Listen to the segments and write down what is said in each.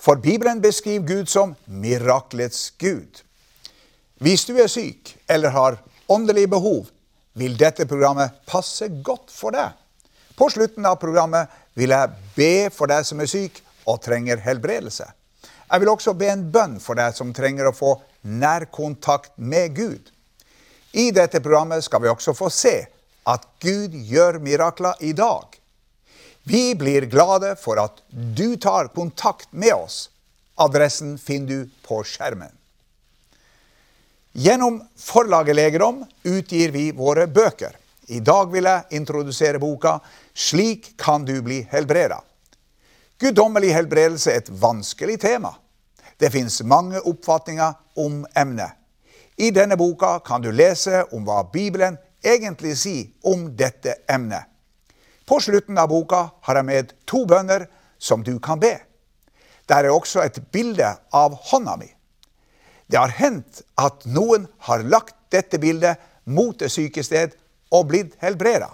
For Bibelen beskriver Gud som miraklets Gud. Hvis du er syk eller har åndelig behov, vil dette programmet passe godt for deg. På slutten av programmet vil jeg be for deg som er syk og trenger helbredelse. Jeg vil også be en bønn for deg som trenger å få nærkontakt med Gud. I dette programmet skal vi også få se at Gud gjør mirakler i dag. Vi blir glade for at du tar kontakt med oss. Adressen finner du på skjermen. Gjennom forlaget Legedom utgir vi våre bøker. I dag vil jeg introdusere boka 'Slik kan du bli helbreda'. Guddommelig helbredelse er et vanskelig tema. Det fins mange oppfatninger om emnet. I denne boka kan du lese om hva Bibelen egentlig sier om dette emnet. På slutten av boka har jeg med to bønner som du kan be. Der er også et bilde av hånda mi. Det har hendt at noen har lagt dette bildet mot det syke sted og blitt helbreda.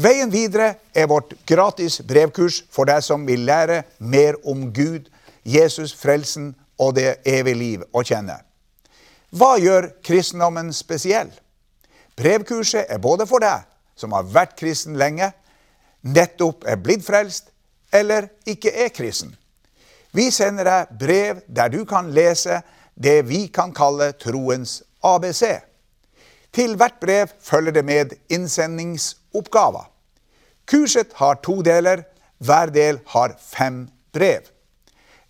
Veien videre er vårt gratis brevkurs for deg som vil lære mer om Gud, Jesus, frelsen og det evige liv å kjenne. Hva gjør kristendommen spesiell? Brevkurset er både for deg som har vært kristen lenge, nettopp er blitt frelst, eller ikke er kristen. Vi sender deg brev der du kan lese det vi kan kalle troens ABC. Til hvert brev følger det med innsendingsoppgaver. Kurset har to deler. Hver del har fem brev.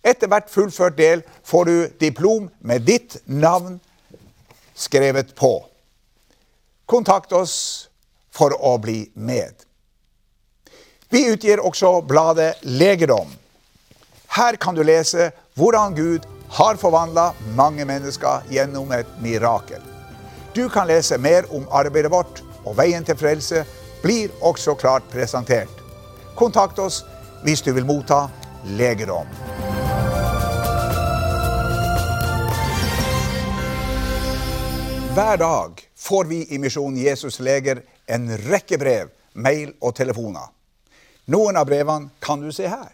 Etter hvert fullført del får du diplom med ditt navn, skrevet på. Kontakt oss for å bli med. Vi utgir også bladet Legedom. Her kan du lese hvordan Gud har forvandla mange mennesker gjennom et mirakel. Du kan lese mer om arbeidet vårt, og veien til frelse blir også klart presentert. Kontakt oss hvis du vil motta legedom. Hver dag får vi i Misjon Jesus Leger en rekke brev, mail og telefoner. Noen av brevene kan du se her.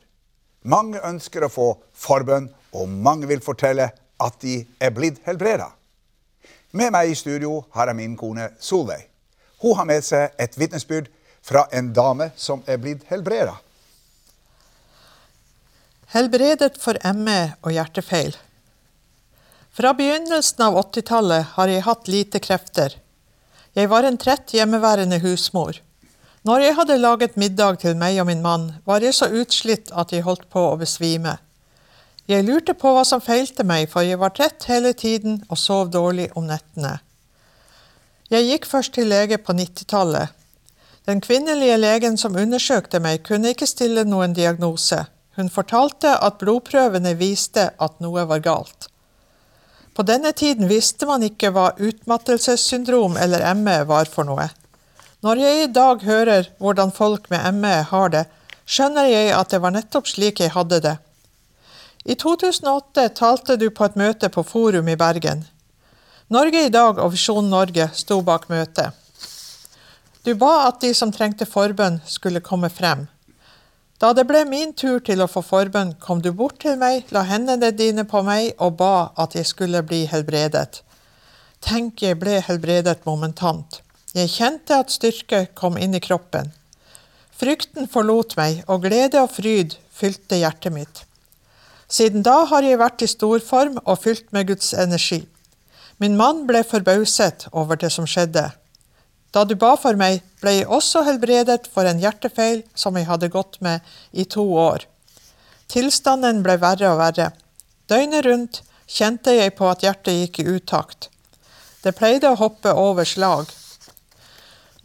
Mange ønsker å få forbønn, og mange vil fortelle at de er blitt helbreda. Med meg i studio har jeg min kone Solveig. Hun har med seg et vitnesbyrd fra en dame som er blitt helbreda. Helbredet for ME og hjertefeil. Fra begynnelsen av 80-tallet har jeg hatt lite krefter. Jeg var en trett hjemmeværende husmor. Når jeg hadde laget middag til meg og min mann, var jeg så utslitt at jeg holdt på å besvime. Jeg lurte på hva som feilte meg, for jeg var trett hele tiden og sov dårlig om nettene. Jeg gikk først til lege på 90-tallet. Den kvinnelige legen som undersøkte meg, kunne ikke stille noen diagnose. Hun fortalte at blodprøvene viste at noe var galt. På denne tiden visste man ikke hva utmattelsessyndrom eller ME var for noe. Når jeg i dag hører hvordan folk med ME har det, skjønner jeg at det var nettopp slik jeg hadde det. I 2008 talte du på et møte på Forum i Bergen. Norge i dag og Visjon Norge sto bak møtet. Du ba at de som trengte forbønn, skulle komme frem. Da det ble min tur til å få forbønn, kom du bort til meg, la hendene dine på meg og ba at jeg skulle bli helbredet. Tenk, jeg ble helbredet momentant. Jeg kjente at styrke kom inn i kroppen. Frykten forlot meg, og glede og fryd fylte hjertet mitt. Siden da har jeg vært i storform og fylt med Guds energi. Min mann ble forbauset over det som skjedde. Da du ba for meg, ble jeg også helbredet for en hjertefeil som jeg hadde gått med i to år. Tilstanden ble verre og verre. Døgnet rundt kjente jeg på at hjertet gikk i utakt. Det pleide å hoppe over slag.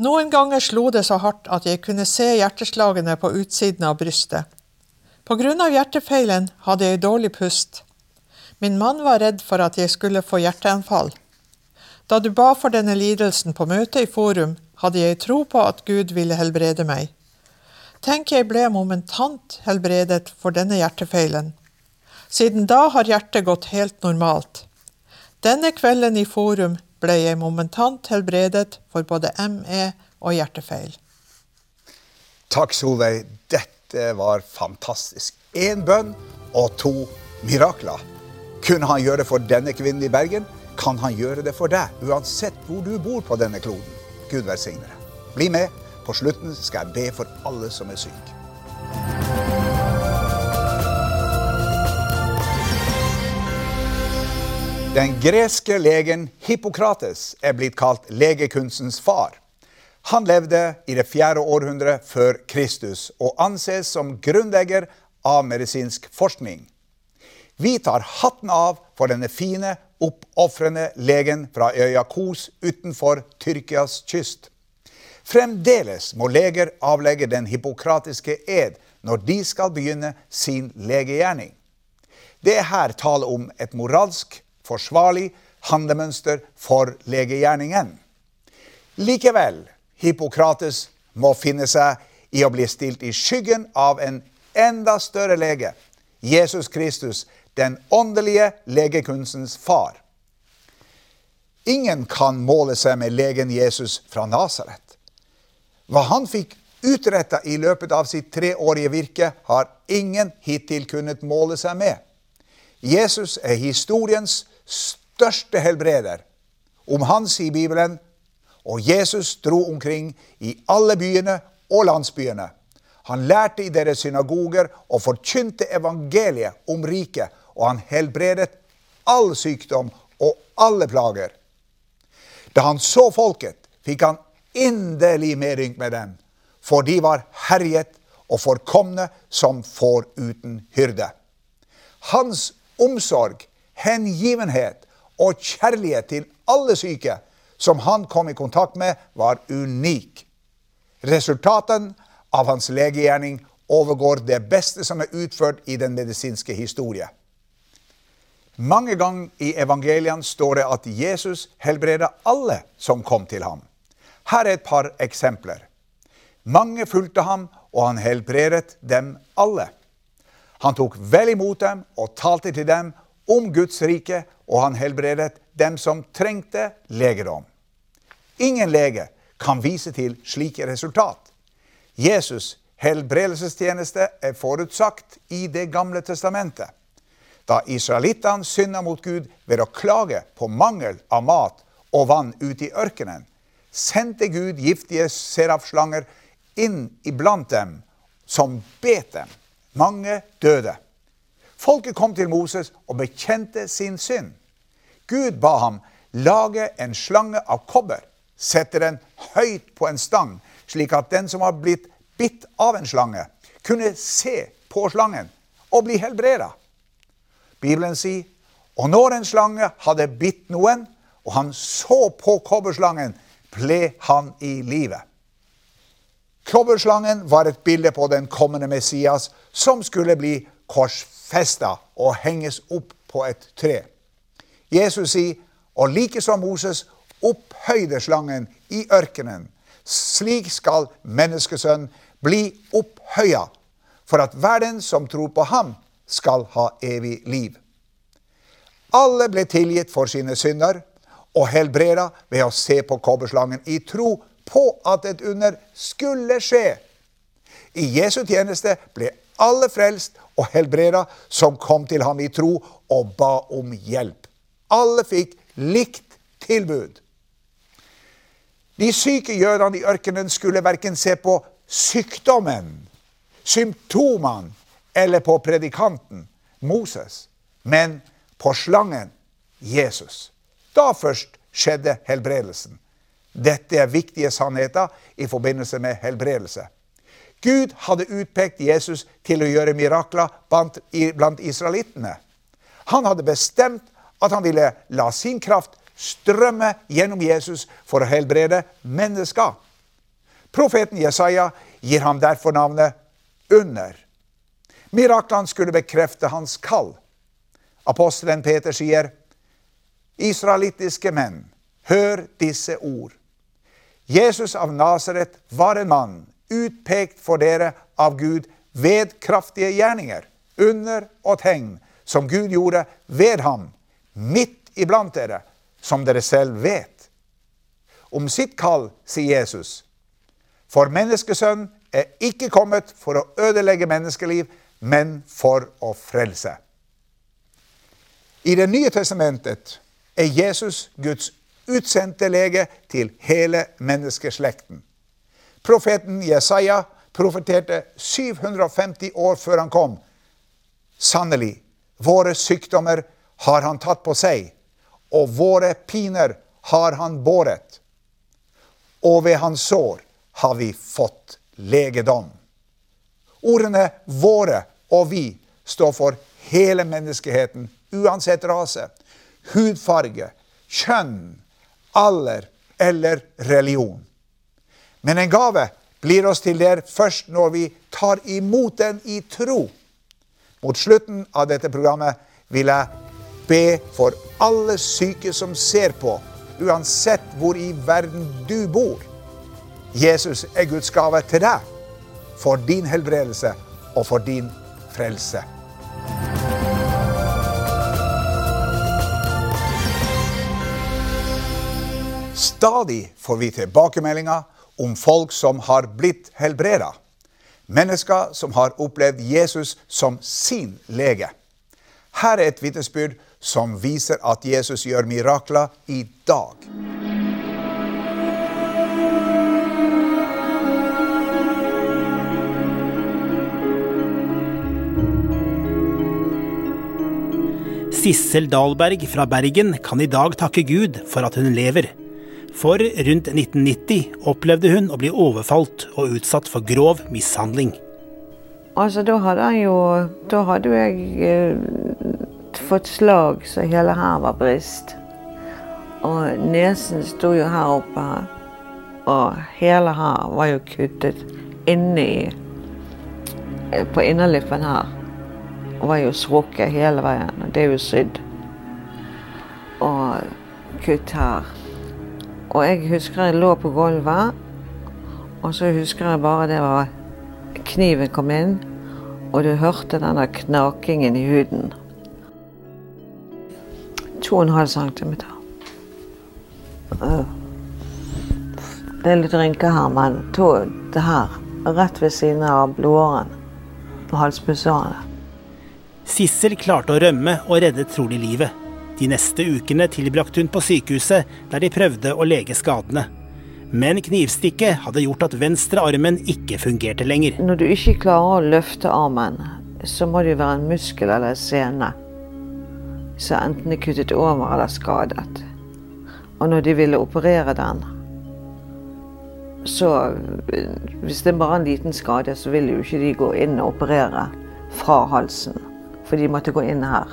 Noen ganger slo det så hardt at jeg kunne se hjerteslagene på utsiden av brystet. På grunn av hjertefeilen hadde jeg dårlig pust. Min mann var redd for at jeg skulle få hjerteanfall. Da du ba for denne lidelsen på møtet i Forum, hadde jeg tro på at Gud ville helbrede meg. Tenk jeg ble momentant helbredet for denne hjertefeilen. Siden da har hjertet gått helt normalt. Denne kvelden i Forum ble jeg momentant helbredet for både ME og hjertefeil. Takk, Solveig. Dette var fantastisk. Én bønn og to mirakler. Kunne han gjøre det for denne kvinnen i Bergen, kan han gjøre det for deg, uansett hvor du bor på denne kloden. Gud velsigne deg. Bli med. På slutten skal jeg be for alle som er syke. Den greske legen Hippokrates er blitt kalt legekunstens far. Han levde i det fjerde århundret før Kristus og anses som grunnlegger av medisinsk forskning. Vi tar hatten av for denne fine, oppofrende legen fra øya Kos utenfor Tyrkias kyst. Fremdeles må leger avlegge den hippokratiske ed når de skal begynne sin legegjerning. Det er her tale om et moralsk, forsvarlig handlemønster for legegjerningen. Likevel, Hippokrates må finne seg i å bli stilt i skyggen av en enda større lege, Jesus Kristus, den åndelige legekunstens far. Ingen kan måle seg med legen Jesus fra Nasaret. Hva han fikk utretta i løpet av sitt treårige virke, har ingen hittil kunnet måle seg med. Jesus er historiens største helbreder. Om han sier Bibelen, og Jesus dro omkring i alle byene og landsbyene. Han lærte i deres synagoger og forkynte evangeliet om riket, og han helbredet all sykdom og alle plager. Da han så folket, fikk han inderlig medynk med dem, for de var herjet og forkomne som får uten hyrde. Hans omsorg, hengivenhet og kjærlighet til alle syke som han kom i kontakt med, var unik. Resultaten av hans legegjerning overgår det beste som er utført i den medisinske historie. Mange ganger i evangeliene står det at Jesus helbredet alle som kom til ham. Her er et par eksempler. Mange fulgte ham, og han helbredet dem alle. Han tok vel imot dem og talte til dem om Guds rike, og han helbredet dem som trengte legedom. Ingen lege kan vise til slike resultat. Jesus' helbredelsestjeneste er forutsagt i Det gamle testamentet. Da israelittene synda mot Gud ved å klage på mangel av mat og vann ute i ørkenen, sendte Gud giftige serafslanger inn iblant dem, som bet dem. Mange døde. Folket kom til Moses og bekjente sin synd. Gud ba ham lage en slange av kobber, sette den høyt på en stang, slik at den som var blitt bitt av en slange, kunne se på slangen og bli helbreda. Bibelen sier og når en slange hadde bitt noen, og han så på kobberslangen, ble han i live. Kobberslangen var et bilde på den kommende Messias, som skulle bli korsfesta og henges opp på et tre. Jesus sier, og like som Moses opphøyde slangen i ørkenen, slik skal menneskesønnen bli opphøya, for at hver den som tror på ham, skal ha evig liv. Alle ble tilgitt for sine synder og helbreda ved å se på kobberslangen i tro på at et under skulle skje. I Jesu tjeneste ble alle frelst og helbreda som kom til ham i tro og ba om hjelp. Alle fikk likt tilbud. De syke jødene i ørkenen skulle verken se på sykdommen, symptomene eller på predikanten, Moses, men på slangen, Jesus. Da først skjedde helbredelsen. Dette er viktige sannheter i forbindelse med helbredelse. Gud hadde utpekt Jesus til å gjøre mirakler blant, blant israelittene. Han hadde bestemt at han ville la sin kraft strømme gjennom Jesus for å helbrede mennesker. Profeten Jesaja gir ham derfor navnet Under. Miraklene skulle bekrefte hans kall. Apostelen Peter sier, Israelittiske menn, hør disse ord. Jesus av Nasaret var en mann utpekt for dere av Gud ved kraftige gjerninger, under og tegn, som Gud gjorde ved ham, midt iblant dere, som dere selv vet. Om sitt kall sier Jesus, for menneskesønn er ikke kommet for å ødelegge menneskeliv, men for å frelse. I Det nye testamentet er Jesus Guds utsendte lege til hele menneskeslekten. Profeten Jesaja profeterte 750 år før han kom. Sannelig, våre sykdommer har han tatt på seg, og våre piner har han båret. Og ved hans sår har vi fått legedom. Ordene 'våre' og 'vi' står for hele menneskeheten, uansett rase, hudfarge, kjønn, alder eller religion. Men en gave blir oss til der først når vi tar imot den i tro. Mot slutten av dette programmet vil jeg be for alle syke som ser på, uansett hvor i verden du bor. Jesus er Guds gave til deg, for din helbredelse og for din frelse. Stadig får vi tilbakemeldinger om folk som har blitt helbreda. Mennesker som har opplevd Jesus som sin lege. Her er et vitnesbyrd som viser at Jesus gjør mirakler i dag. Sissel Dahlberg fra Bergen kan i dag takke Gud for at hun lever. For rundt 1990 opplevde hun å bli overfalt og utsatt for grov mishandling. Altså, da hadde jeg jo Da hadde jeg eh, fått slag så hele her var brist. Og nesen sto jo her oppe. Og hele her var jo kuttet inni eh, På innerlippen her. Var jo strukket hele veien. Og det er jo sydd. Og kutt her. Og jeg husker jeg lå på gulvet, og så husker jeg bare det var Kniven kom inn, og du hørte denne knakingen i huden. 2,5 cm. Det er litt rynker her, men to, det her, rett ved siden av blodåren på halspulsårene. Sissel klarte å rømme og redde trolig livet. De neste ukene tilbrakte hun på sykehuset, der de prøvde å lege skadene. Men knivstikket hadde gjort at venstre armen ikke fungerte lenger. Når du ikke klarer å løfte armen, så må det jo være en muskel eller en sene som enten er kuttet over eller skadet. Og når de ville operere den, så Hvis det er bare en liten skade, så vil jo ikke de gå inn og operere fra halsen. For de måtte gå inn her.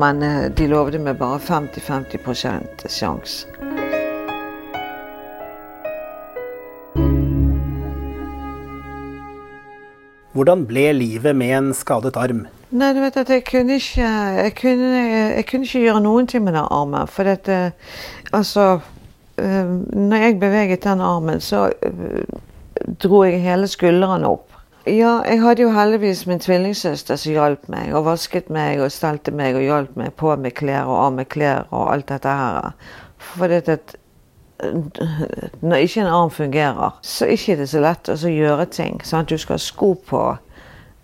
Men eh, de lovde meg bare 50-50% sjanse. Hvordan ble livet med en skadet arm? Nei, du vet at jeg kunne ikke Jeg kunne, jeg kunne ikke gjøre noen ting med den armen. For dette Altså eh, Når jeg beveget den armen, så eh, dro jeg hele skuldrene opp. Ja, jeg hadde jo heldigvis min tvillingsøster som hjalp meg, og vasket meg og stelte meg og hjalp meg på med klær og av med klær og alt dette her. For det at når ikke en arm fungerer, så er det ikke så lett å gjøre ting. Sant? Du skal ha sko på.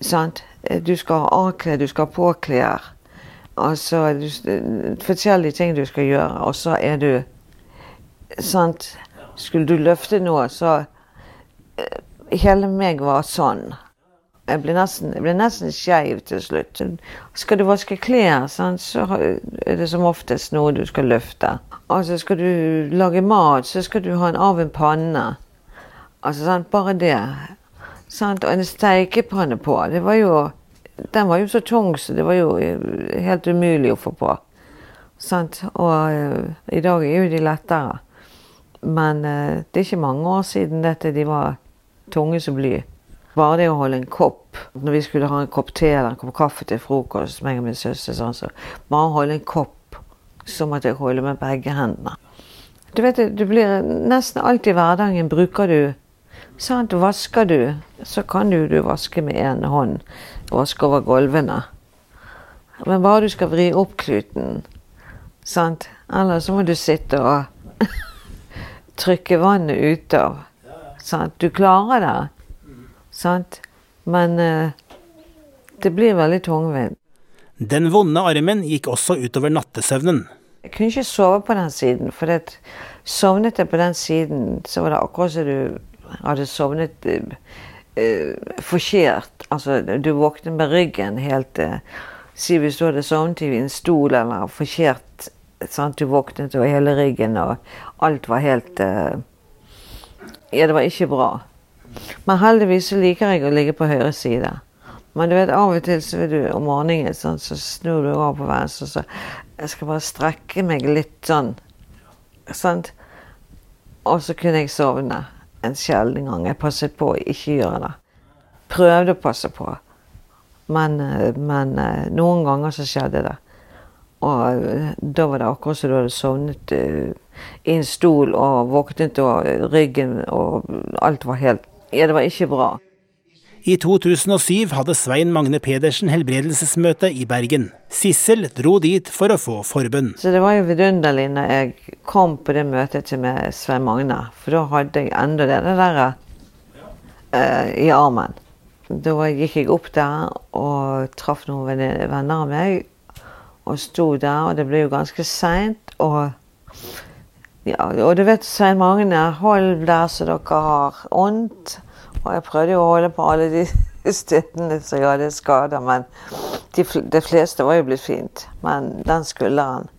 Sant? Du skal ha avklær, du skal ha påklær. Altså du, forskjellige ting du skal gjøre. Og så er du Sant? Skulle du løfte noe, så Hele meg var sånn. Jeg ble nesten, jeg ble nesten skeiv til slutt. Skal du vaske klær, sant, så er det som oftest noe du skal løfte. Altså Skal du lage mat, så skal du ha en av en panne. Altså sant, Bare det. Sant? Og en steikepanne på. Det var jo, den var jo så tung, så det var jo helt umulig å få på. Sant? Og uh, i dag er jo de lettere. Men uh, det er ikke mange år siden dette de var tunge som bly. Bare det å holde en kopp Når vi skulle ha en kopp te eller en kopp kaffe til frokost, meg og min søster, sånn, så bare holde en kopp, som at jeg holder med begge hendene. Du vet, du blir Nesten alltid i hverdagen bruker du Sant, vasker du, så kan du, du vaske med én hånd. Vaske over gulvene. Men bare du skal vri opp kluten, sant. Eller så må du sitte og trykke vannet ut av. Sant? Du klarer det. Sant? Men uh, det blir veldig tungvint. Den vonde armen gikk også utover nattesøvnen. Jeg kunne ikke sove på den siden, for det, sovnet jeg på den siden, så var det akkurat som du hadde sovnet uh, uh. Altså, du våknet med ryggen helt uh, Si hvis du hadde sovnet i en stol eller forkert. Sant? Du våknet og hele ryggen, og alt var helt Ja, det var ikke bra. Men heldigvis så liker jeg å ligge på høyre side. Men du vet, av og til så vil du om morgenen sånn, så snur du over på venstre, så jeg skal bare strekke meg litt sånn. Sant? Og så kunne jeg sovne en sjelden gang. Jeg passet på å ikke gjøre det. Prøvde å passe på. Men, men noen ganger så skjedde det. Og da var det akkurat som du hadde sovnet i en stol og våknet og ryggen og alt var helt Ja, det var ikke bra. I 2007 hadde Svein Magne Pedersen helbredelsesmøte i Bergen. Sissel dro dit for å få forbønn. Så det var jo vidunderlig når jeg kom på det møtet til med Svein Magne. For da hadde jeg enda det der uh, i armen. Da gikk jeg opp der og traff noen venner av meg. Og sto der, og det ble jo ganske seint. Og ja, og du vet, Svein Magne, hold der så dere har vondt. Og jeg prøvde jo å holde på alle de stedene som jeg hadde skader, men de, de, fleste var jo blitt fint. Men den skulderen,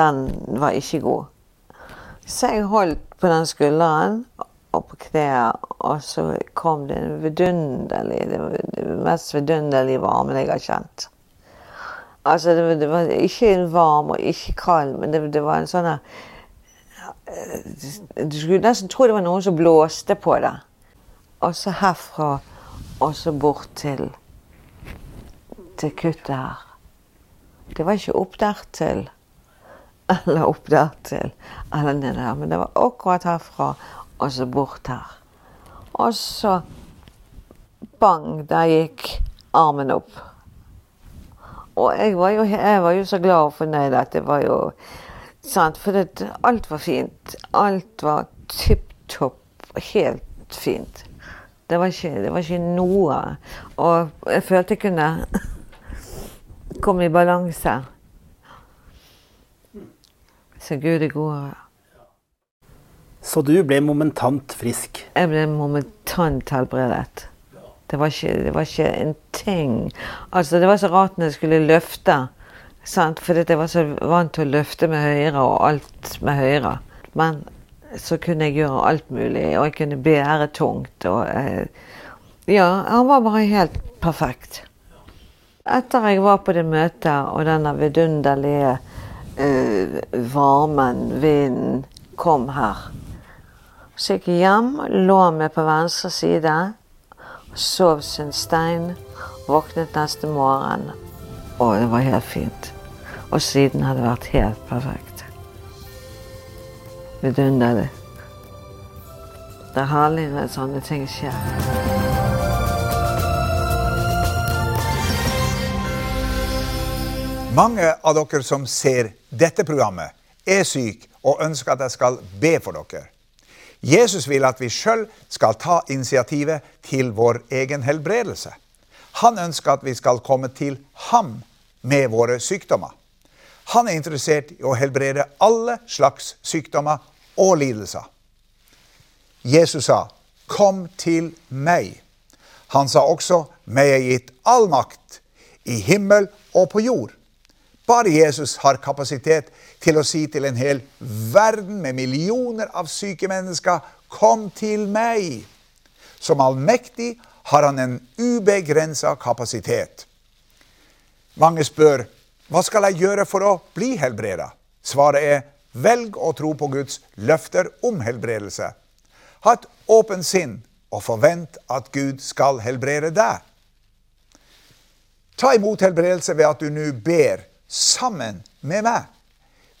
den var ikke god. Så jeg holdt på den skulderen og på kneet, og så kom det en vidunderlig Det det mest vidunderlige varmen jeg har kjent. Altså, det, det var ikke en varm og ikke kald, men det, det var en sånn du skulle nesten tro det var noen som blåste på det. Og så herfra og så bort til til kuttet her. Det var ikke opp der til eller opp der til eller ned der, men det var akkurat herfra og så bort her. Og så bang, der gikk armen opp. Og jeg var jo, jeg var jo så glad og fornøyd at det var jo Sant? For det, alt var fint. Alt var tipp topp. Helt fint. Det var, ikke, det var ikke noe Og jeg følte jeg kunne komme i balanse. Så Gud er god. Så du ble momentant frisk? Jeg ble momentant helbredet. Det var ikke, det var ikke en ting Altså, det var så rart når jeg skulle løfte. Sant? Fordi jeg var så vant til å løfte med høyre og alt med høyre. Men så kunne jeg gjøre alt mulig, og jeg kunne bære tungt. Og, eh, ja, han var bare helt perfekt. Etter jeg var på det møtet, og denne vidunderlige eh, varmen, vinden, kom her, så gikk jeg hjem, lå meg på venstre side, sov sin stein, våknet neste morgen, og det var helt fint. Og siden har det vært helt perfekt. Vidunderlig. Det er herlig når sånne ting skjer. Mange av dere som ser dette programmet, er syke og ønsker at jeg skal be for dere. Jesus vil at vi sjøl skal ta initiativet til vår egen helbredelse. Han ønsker at vi skal komme til ham med våre sykdommer. Han er interessert i å helbrede alle slags sykdommer og lidelser. Jesus sa, 'Kom til meg'. Han sa også, 'Meg er gitt all makt i himmel og på jord'. Bare Jesus har kapasitet til å si til en hel verden med millioner av syke mennesker 'Kom til meg'. Som allmektig har han en ubegrensa kapasitet. Mange spør hva skal jeg gjøre for å bli helbreda? Svaret er velg å tro på Guds løfter om helbredelse. Ha et åpent sinn og forvent at Gud skal helbrede deg. Ta imot helbredelse ved at du nå ber sammen med meg.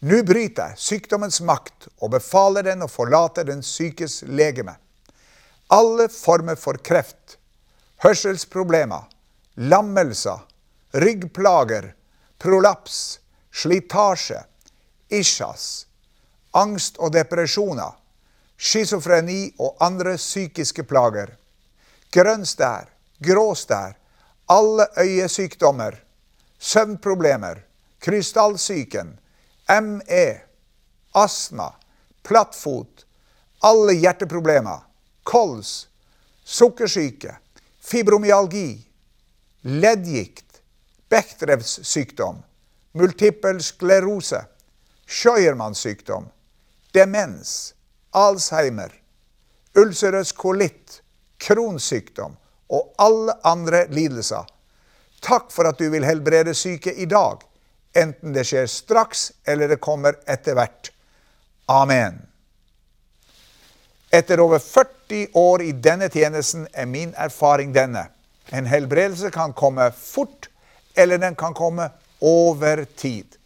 Nå bryter jeg sykdommens makt og befaler den å forlate den sykes legeme. Alle former for kreft, hørselsproblemer, lammelser, ryggplager, prolaps, slitasje, isjas, angst og depresjoner, schizofreni og andre psykiske plager, grønn stær, grå stær, alle øyesykdommer, søvnproblemer, krystallsyken, ME, astma, plattfot, alle hjerteproblemer, kols, sukkersyke, fibromyalgi, leddgikt, Bechdrevs sykdom, multippel sklerose, Scheuermanns sykdom, demens, Alzheimer, ulcerøs kolitt, Crohns og alle andre lidelser. Takk for at du vil helbrede syke i dag, enten det skjer straks eller det kommer etter hvert. Amen. Etter over 40 år i denne tjenesten er min erfaring denne. En helbredelse kan komme fort, eller den kan komme over tid.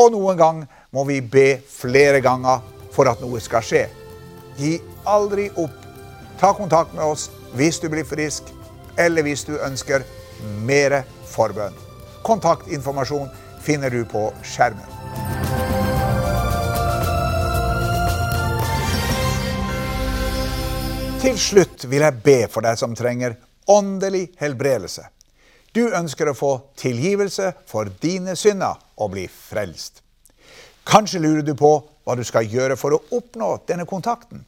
Og noen gang må vi be flere ganger for at noe skal skje. Gi aldri opp. Ta kontakt med oss hvis du blir frisk eller hvis du ønsker mer forbønn. Kontaktinformasjon finner du på skjermen. Til slutt vil jeg be for deg som trenger åndelig helbredelse. Du ønsker å få tilgivelse for dine synder og bli frelst. Kanskje lurer du på hva du skal gjøre for å oppnå denne kontakten.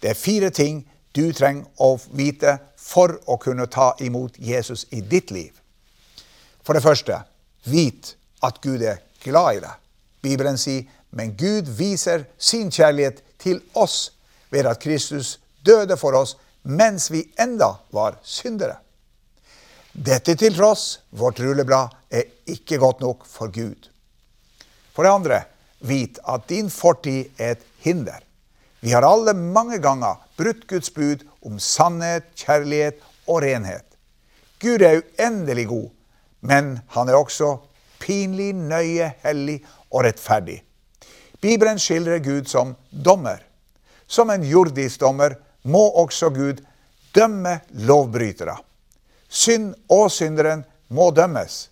Det er fire ting du trenger å vite for å kunne ta imot Jesus i ditt liv. For det første, vit at Gud er glad i deg. Bibelen sier, men Gud viser sin kjærlighet til oss ved at Kristus døde for oss mens vi enda var syndere. Dette til tross, vårt rulleblad er ikke godt nok for Gud. For det andre, vit at din fortid er et hinder. Vi har alle mange ganger brutt Guds bud om sannhet, kjærlighet og renhet. Gud er uendelig god, men han er også pinlig, nøye, hellig og rettferdig. Bibelen skildrer Gud som dommer. Som en jordisk dommer må også Gud dømme lovbrytere. Synd og synderen må dømmes.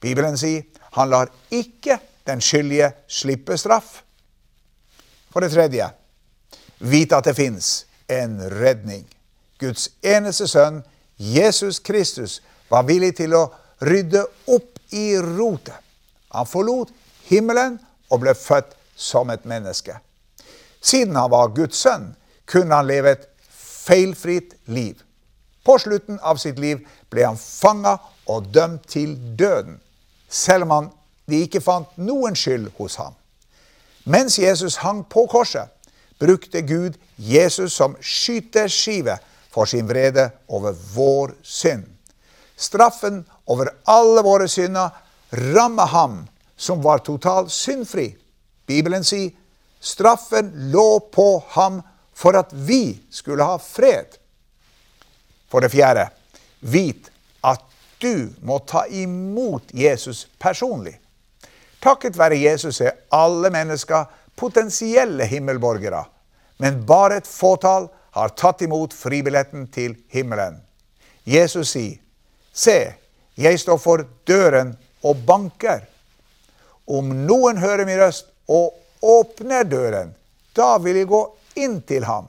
Bibelen sier han lar ikke den skyldige slippe straff. For det tredje, vite at det fins en redning. Guds eneste sønn, Jesus Kristus, var villig til å rydde opp i rotet. Han forlot himmelen og ble født som et menneske. Siden han var Guds sønn, kunne han leve et feilfritt liv. På slutten av sitt liv ble han fanga og dømt til døden, selv om de ikke fant noen skyld hos ham. Mens Jesus hang på korset, brukte Gud Jesus som skyteskive for sin vrede over vår synd. Straffen over alle våre synder ramme ham som var totalt syndfri. Bibelen sier straffen lå på ham for at vi skulle ha fred. For det fjerde, vit at du må ta imot Jesus personlig. Takket være Jesus er alle mennesker potensielle himmelborgere, men bare et fåtall har tatt imot fribilletten til himmelen. Jesus sier, Se, jeg står for døren og banker. Om noen hører min røst og åpner døren, da vil jeg gå inn til ham.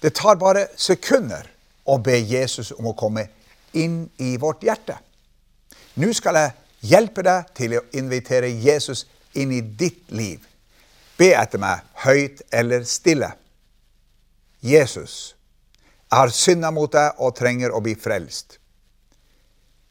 Det tar bare sekunder å be Jesus om å komme inn i vårt hjerte. Nå skal jeg hjelpe deg til å invitere Jesus inn i ditt liv. Be etter meg, høyt eller stille. Jesus, jeg har synda mot deg og trenger å bli frelst.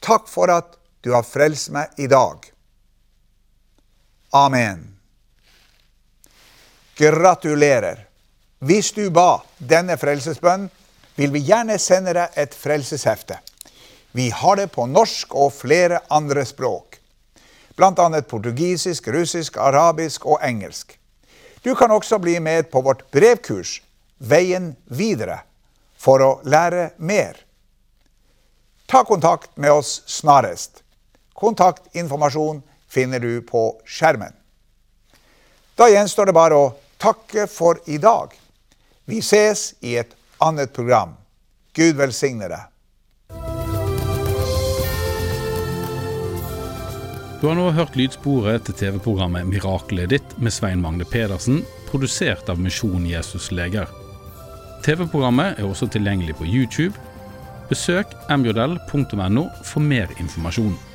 Takk for at du har frelst meg i dag. Amen. Gratulerer. Hvis du ba denne frelsesbønnen, vil vi gjerne sende deg et frelseshefte. Vi har det på norsk og flere andre språk, bl.a. portugisisk, russisk, arabisk og engelsk. Du kan også bli med på vårt brevkurs Veien videre for å lære mer. Ta kontakt med oss snarest. Kontaktinformasjon finner du på skjermen. Da gjenstår det bare å takke for i dag. Vi ses i et annet program. Gud velsigne deg. Du har nå hørt lydsporet til TV-programmet 'Miraklet ditt' med Svein Magne Pedersen, produsert av Misjon Jesus Leger. TV-programmet er også tilgjengelig på YouTube. Besøk mjl.no for mer informasjon.